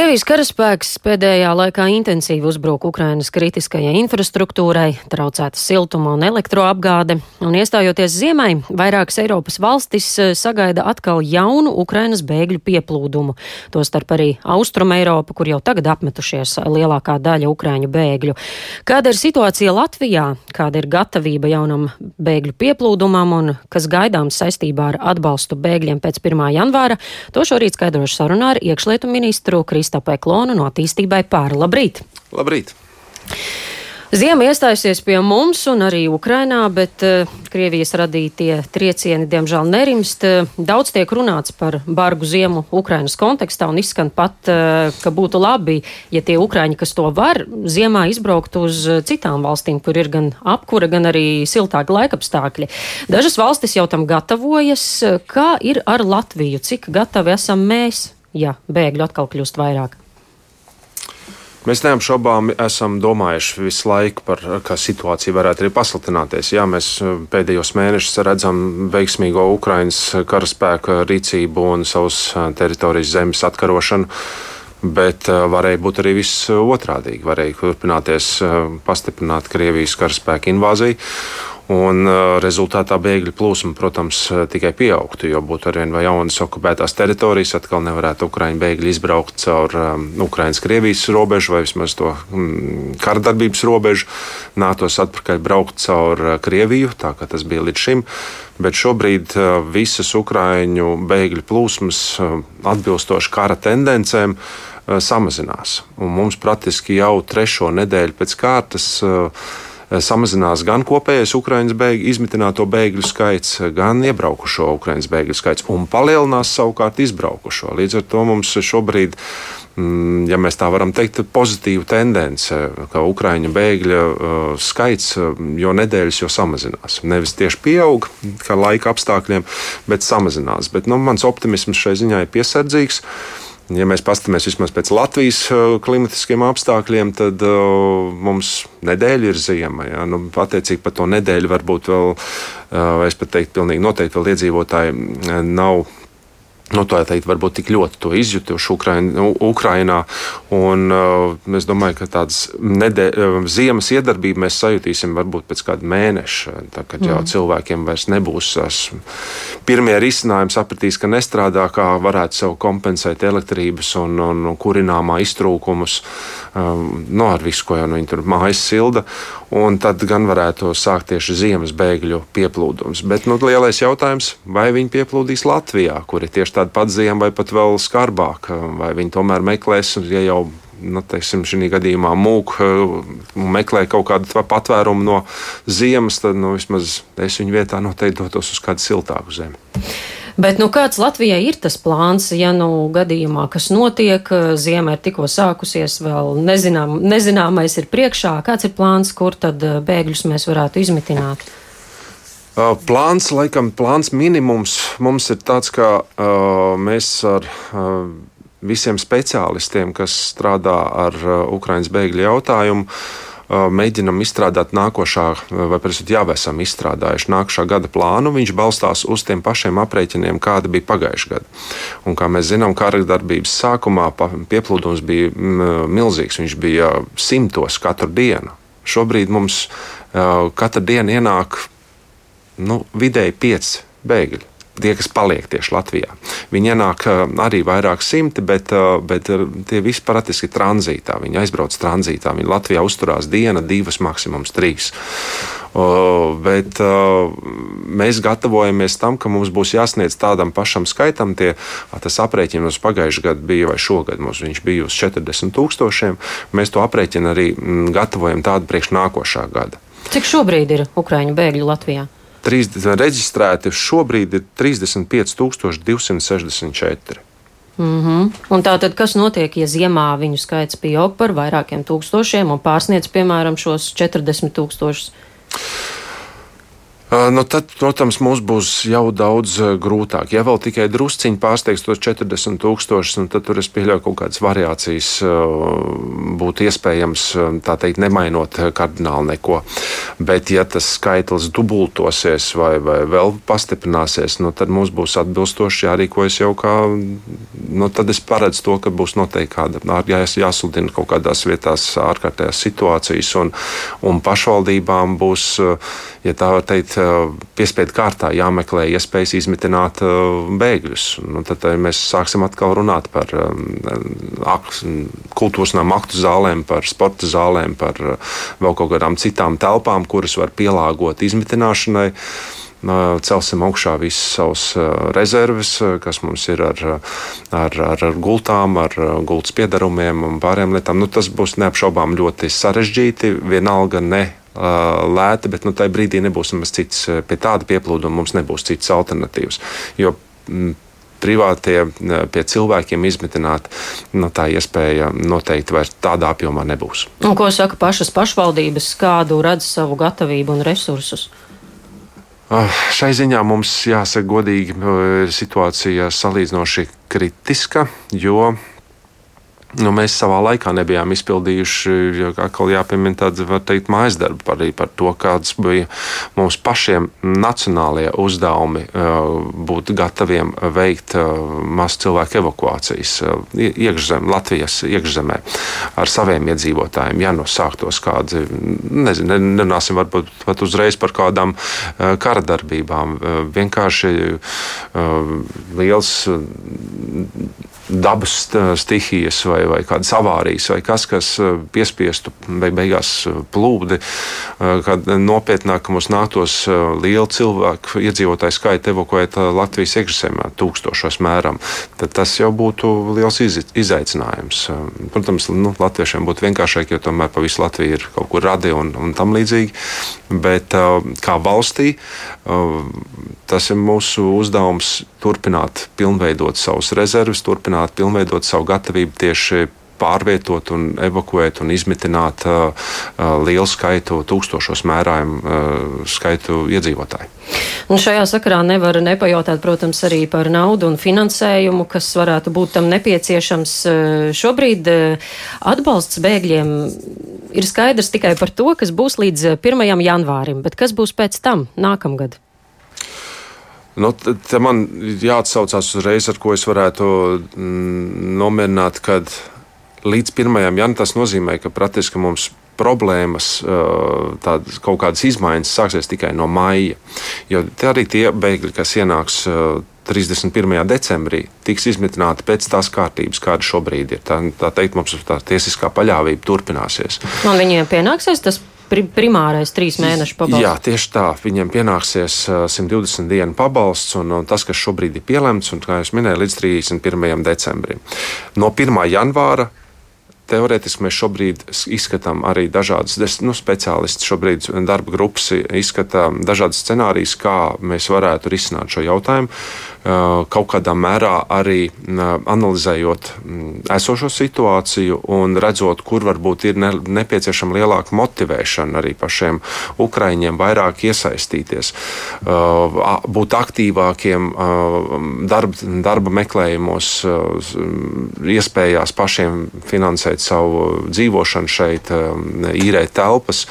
Krievijas karaspēks pēdējā laikā intensīvi uzbruka Ukrainas kritiskajai infrastruktūrai, traucēta siltuma un elektroapgāde, un iestājoties ziemai, vairākas Eiropas valstis eh, sagaida atkal jaunu Ukrainas bēgļu pieplūdumu. Tostarp arī Austrum Eiropa, kur jau tagad apmetušies lielākā daļa ukraiņu bēgļu. Kāda ir situācija Latvijā, kāda ir gatavība jaunam bēgļu pieplūdumam un kas gaidāms saistībā ar atbalstu bēgļiem pēc 1. janvāra, to šorīt skaidrošu sarunā ar iekšlietu ministru Kristu. Kristapai Klonu no attīstībai pāri. Labrīt! Labrīt! Ziema iestājusies pie mums un arī Ukrainā, bet uh, Krievijas radītie triecieni diemžēl nerimst. Daudz tiek runāts par bargu ziemu Ukrainas kontekstā un izskan pat, uh, ka būtu labi, ja tie Ukraiņi, kas to var, ziemā izbraukt uz citām valstīm, kur ir gan apkura, gan arī siltāki laikapstākļi. Dažas valstis jau tam gatavojas. Kā ir ar Latviju? Cik gatavi esam mēs? Ja bēgļu atkal kļūst vairāk? Mēs neapšaubām esam domājuši visu laiku par to, kā situācija varētu arī pasliktināties. Jā, mēs eh, pēdējos mēnešus redzam veiksmīgo Ukraiņas karaspēka rīcību un savas eh, teritorijas zemes atkarošanu. Bet uh, varēja būt arī viss otrādi. Varēja turpināties pastiprināt Krievijas karaspēka invāziju. Un uh, rezultātā bēgļu plūsma, protams, uh, tikai pieaugtu, jo būtu arvien vai jaunas okupētās teritorijas, atkal nevarētu Ukraiņu bēgļi izbraukt caur um, Ukraiņas-Krievijas robežu vai vismaz to um, karadarbības robežu, nātos atpakaļ braukt caur uh, Krieviju, tā kā tas bija līdz šim. Bet šobrīd visas Ukraiņu bēgļu plūsmas atbilstoši kara tendencēm samazinās. Un mums praktiski jau trešo nedēļu pēc kārtas uh, samazinās gan kopējais Ukraiņas bēgļu, izmitināto bēgļu skaits, gan iebraukušo Ukraiņas bēgļu skaits, un palielinās savukārt izbraukušo. Līdz ar to mums šobrīd mm, ja mēs tā varam teikt, pozitīva tendence, ka Ukrāņu bēgļu uh, skaits jo nedēļas jo samazinās. Nevis tieši pieaug, kā laika apstākļiem, bet samazinās. Bet, nu, mans optimisms šai ziņā ir piesardzīgs. Ja mēs paskatāmies vismaz pēc Latvijas uh, klimatiskiem apstākļiem, tad uh, mums nedēļa ir ziema. Ja? Nu, attiecīgi par to nedēļu varbūt vēl, uh, es pat teiktu, pilnīgi noteikti vēl iedzīvotāji nav nu, tā teikt, varbūt tik ļoti to izjutuši. Un, uh, es domāju, ka tādas nedē, uh, ziemas iedarbību mēs sajutīsim varbūt pēc kāda mēneša, tā, kad jau mm. cilvēkiem vairs nebūs tās pirmie risinājumi, sapratīs, ka nestrādā, kā varētu sev kompensēt elektrības un, un, un kurināmā iztrūkumus, um, no nu, ar visu, ko jau nu, viņi tur mājas silda. Un tad gan varētu sākt tieši ziemas bēgļu pieplūdums. Bet nu, lielais jautājums, vai viņi pieplūdīs Latvijā, kur ir tieši tāda pati ziema, vai pat vēl skarbāka, vai viņi tomēr meklēs, ja jau nu, teiksim, šī gadījumā mūk un meklē kaut kādu patvērumu no ziemas, tad nu, vismaz es viņu vietā noteikti dotos uz kādu siltāku zemi. Bet nu, kāds Latvijai ir tas plāns, ja nu gadījumā, kas notiek, ziema ir tikko sākusies, vēl nezinām, nezināmais ir priekšā, kāds ir plāns, kur tad eh, bēgļus mēs varētu izmitināt? Plāns, laikam, plāns minimums mums ir tāds, ka uh, mēs ar uh, visiem speciālistiem, kas strādā ar uh, Ukraiņas bēgļu jautājumu, uh, mēģinam izstrādāt nākošā, vai precīzāk jau esam izstrādājuši nākošā gada plānu. Viņš balstās uz tiem pašiem aprēķiniem, kāda bija pagājušā gada. Un, kā mēs zinām, kara darbības sākumā pieplūdums bija milzīgs. Viņš bija simtos katru dienu. Šobrīd mums katru dienu ienāk nu, vidēji pieci bēgļi tie, kas paliek tieši Latvijā. Viņi ienāk arī vairāk simti, bet, bet tie visi praktiski tranzītā. Viņi aizbrauc tranzītā. Viņi Latvijā uzturās diena, divas, maksimums trīs. Uh, bet uh, mēs gatavojamies tam, ka mums būs jāsniedz tādam pašam skaitam. Tie, tas aprēķins pagājušajā gadā bija vai šogad mums viņš bija uz 40 tūkstošiem. Mēs to aprēķinu arī m, gatavojam tādu priekš nākošā gada. Cik šobrīd ir Ukrāņu bēgļu Latvijā? 30, reģistrēti šobrīd ir 35,264. Mm -hmm. Un tā tad, kas notiek, ja ziemā viņu skaits pieaug par vairākiem tūkstošiem un pārsniedz, piemēram, šos 40 tūkstošus? Nu, tad, protams, mums būs jau daudz grūtāk. Ja vēl tikai drusciņi pārsteigts tos 40 tūkstošus, tad tur es pieļauju kaut kādas variācijas būtu iespējams, tā teikt, nemainot kardināli neko. Bet, ja tas skaitlis dubultosies vai, vai vēl pastiprināsies, nu, tad mums būs atbilstoši jārīkojas jau kā. Nu, tad es paredzu to, ka būs noteikti kāda jās, jāsludina kaut kādās vietās ārkārtējās situācijas, un, un pašvaldībām būs, ja tā var teikt, piespiedu kārtā jāmeklē iespējas izmitināt bēgļus. Nu, tad mēs sāksim atkal runāt par kultūras nama aktu zālēm, par sporta zālēm, par vēl kaut kādām citām telpām, kuras var pielāgot izmitināšanai celsim augšā visas savas rezerves, kas mums ir ar, ar, ar gultām, ar gultas piedarumiem un pārējām lietām. Nu, tas būs neapšaubām ļoti sarežģīti. Vienalga ne lēti, bet nu, tajā brīdī nebūs nemaz cits, pie tāda pieplūduma mums nebūs citas alternatīvas. Jo, m, privātie pie cilvēkiem izmitināt, nu, tā iespēja noteikti vairs tādā apjomā nebūs. Un ko saka pašas pašvaldības, kādu redz savu gatavību un resursus? Ah, šai ziņā mums jāsaka godīgi, situācija salīdzinoši kritiska, jo Nu, mēs savā laikā nebijām izpildījuši, atkal jāpiemina tāda, var teikt, mājas darba arī par to, kāds bija mums pašiem nacionālie uzdevumi būt gataviem veikt masu cilvēku evakuācijas iekšzem, Latvijas iekšzemē ar saviem iedzīvotājiem. Ja nu sāktos kādi, nezinu, nerunāsim varbūt pat uzreiz par kādām kara darbībām, vienkārši liels dabas stihijas vai, vai kādas avārijas, vai kas, kas eh, piespiestu beigās eh, plūdi, eh, kad nopietnāk mums nāktos lielu cilvēku iedzīvotāju skaitu evakuēt Latvijas iekšzemē tūkstošos mēram, tad tas jau būtu liels izaicinājums. Protams, nu, latviešiem būtu vienkāršāk, jo tomēr pa visu Latviju ir kaut kur radi un, un tam līdzīgi, bet kā valstī tas ir mūsu uzdevums turpināt pilnveidot savus turpināt turpināt pilnveidot savu gatavību tieši pārvietot, un evakuēt un izmitināt uh, uh, lielu skaitu, tūkstošos mērājumu uh, skaitu iedzīvotāju. Un šajā sakarā nevar nepajautāt, protams, arī par naudu un finansējumu, kas varētu būt tam nepieciešams. Uh, šobrīd uh, atbalsts bēgļiem ir skaidrs tikai par to, kas būs līdz 1. janvārim, bet kas būs pēc tam, nākamgad? Nu, te man jāatsaucās uzreiz, ar ko es varētu mm, nomierināt, kad līdz 1. janvārim tas nozīmē, ka praktiski mums problēmas, tādas kaut kādas izmaiņas sāksies tikai no maija. Jo arī tie bēgļi, kas ienāks 31. decembrī, tiks izmitināti pēc tās kārtības, kāda šobrīd ir. Tā, tā teikt, mums tā tiesiskā paļāvība turpināsies. Un viņiem pienāksies tas pri, primārais trīs mēnešu pabalsts. Jā, tieši tā. Viņiem pienāksies 120 dienu pabalsts, un, un tas, kas šobrīd ir pielemts, un, kā jau minēju, līdz 31. decembrim. No 1. janvāra teorētiski mēs šobrīd izskatām arī dažādas nu, speciālisti. Šobrīd darba grupas izskata dažādas scenārijas, kā mēs varētu risināt šo jautājumu. Kaut kādā mērā arī analizējot esošo situāciju un redzot, kur varbūt ir nepieciešama lielāka motivēšana arī pašiem ukraiņiem vairāk iesaistīties, būt aktīvākiem darba, darba meklējumos, iespējās pašiem finansēt savu dzīvošanu šeit, īrēt telpas.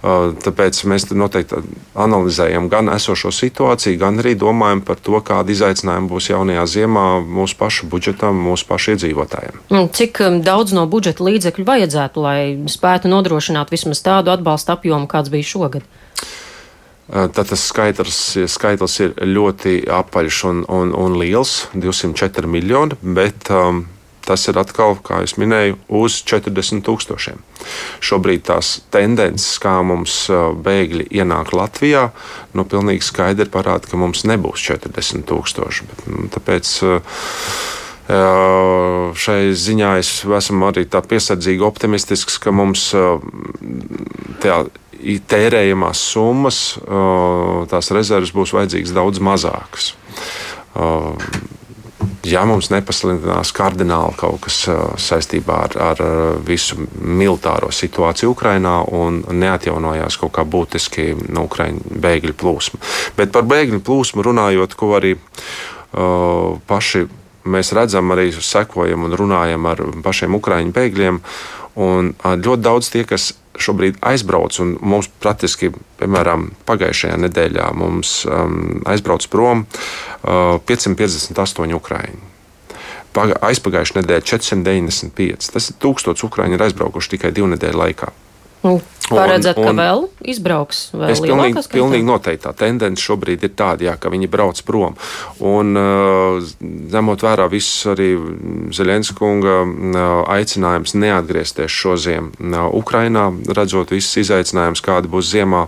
Tāpēc mēs noteikti analizējam gan esošo situāciju, gan arī domājam par to, kāda izaicinājuma būs jaunajā ziemā mūsu pašu budžetam, mūsu pašu iedzīvotājiem. Cik daudz no budžeta līdzekļu vajadzētu, lai spētu nodrošināt vismaz tādu atbalstu apjomu, kāds bija šogad? Tad tas skaitlis, skaitlis ir ļoti apaļš un, un, un liels - 204 miljoni, bet um, tas ir atkal, kā jau minēju, uz 40 tūkstošiem. Šobrīd tās tendences, kā mums bēgļi ienāk Latvijā, nu, pilnīgi skaidri parāda, ka mums nebūs 40 tūkstoši. Bet, nu, tāpēc šai ziņā es esmu arī tā piesardzīgi optimistisks, ka mums tā tērējamās summas, tās rezerves būs vajadzīgas daudz mazākas ja mums nepasliktinās kardināli kaut kas saistībā ar, ar visu militāro situāciju Ukrajinā un neatjaunojās kaut kā būtiski no Ukraiņu bēgļu plūsma. Bet par bēgļu plūsmu runājot, ko arī uh, paši mēs redzam, arī sekojam un runājam ar pašiem Ukraiņu bēgļiem. Un ļoti daudz tie, kas šobrīd aizbrauc, un mums praktiski, piemēram, pagājušajā nedēļā mums um, aizbrauc prom uh, 558 ukrāņi. Aizpagājušajā nedēļā 495. Tas ir tūkstots ukrāņi ir aizbraukuši tikai divu nedēļu laikā. Paredzēt, ka vēl izbrauks. Vēl es pilnīgi, pilnīgi noteikti tā tendence šobrīd ir tāda, jā, ka viņi brauc prom. Un uh, ņemot vērā visus arī Zelenska uh, aicinājums neatgriezties šo ziemu uh, Ukrainā, redzot visus izaicinājumus, kādi būs ziemā,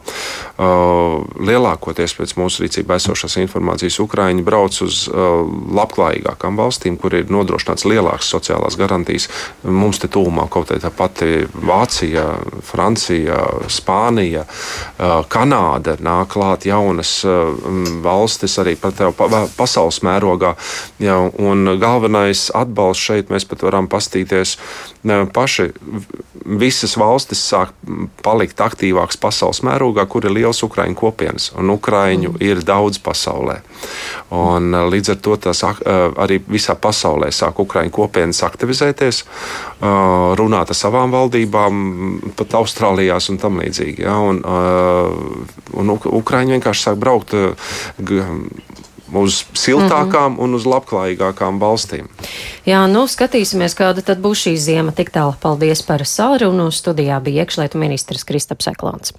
lielākoties pēc mūsu rīcībā esošās informācijas Ukraiņi brauc uz labklājīgākām valstīm, kur ir nodrošināts lielākas sociālās garantijas. Mums te tūmā kaut kā tā pati Vācija, Francija. Spānija, Kanāda nāk klāt jaunas valstis arī pasaules mērogā. Ja, un galvenais atbalsts šeit mēs pat varam pastīties paši. Visas valstis sāk palikt aktīvākas pasaules mērogā, kur ir liels ukrāņu kopienas, un ukrāņu mm. ir daudz pasaulē. Un, līdz ar to tas arī visā pasaulē sāk ukrāņu kopienas aktivizēties, runāt ar savām valdībām, pat Austrālijā un tam līdzīgi. Ja, un, uh, un Ukrāņi vienkārši sāk braukt. Uz siltākām mm -hmm. un uz labklājīgākām valstīm. Jā, nu skatīsimies, kāda tad būs šī ziema. Tik tālu paldies par sarunu. Studijā bija iekšlietu ministrs Kristaps Eklons.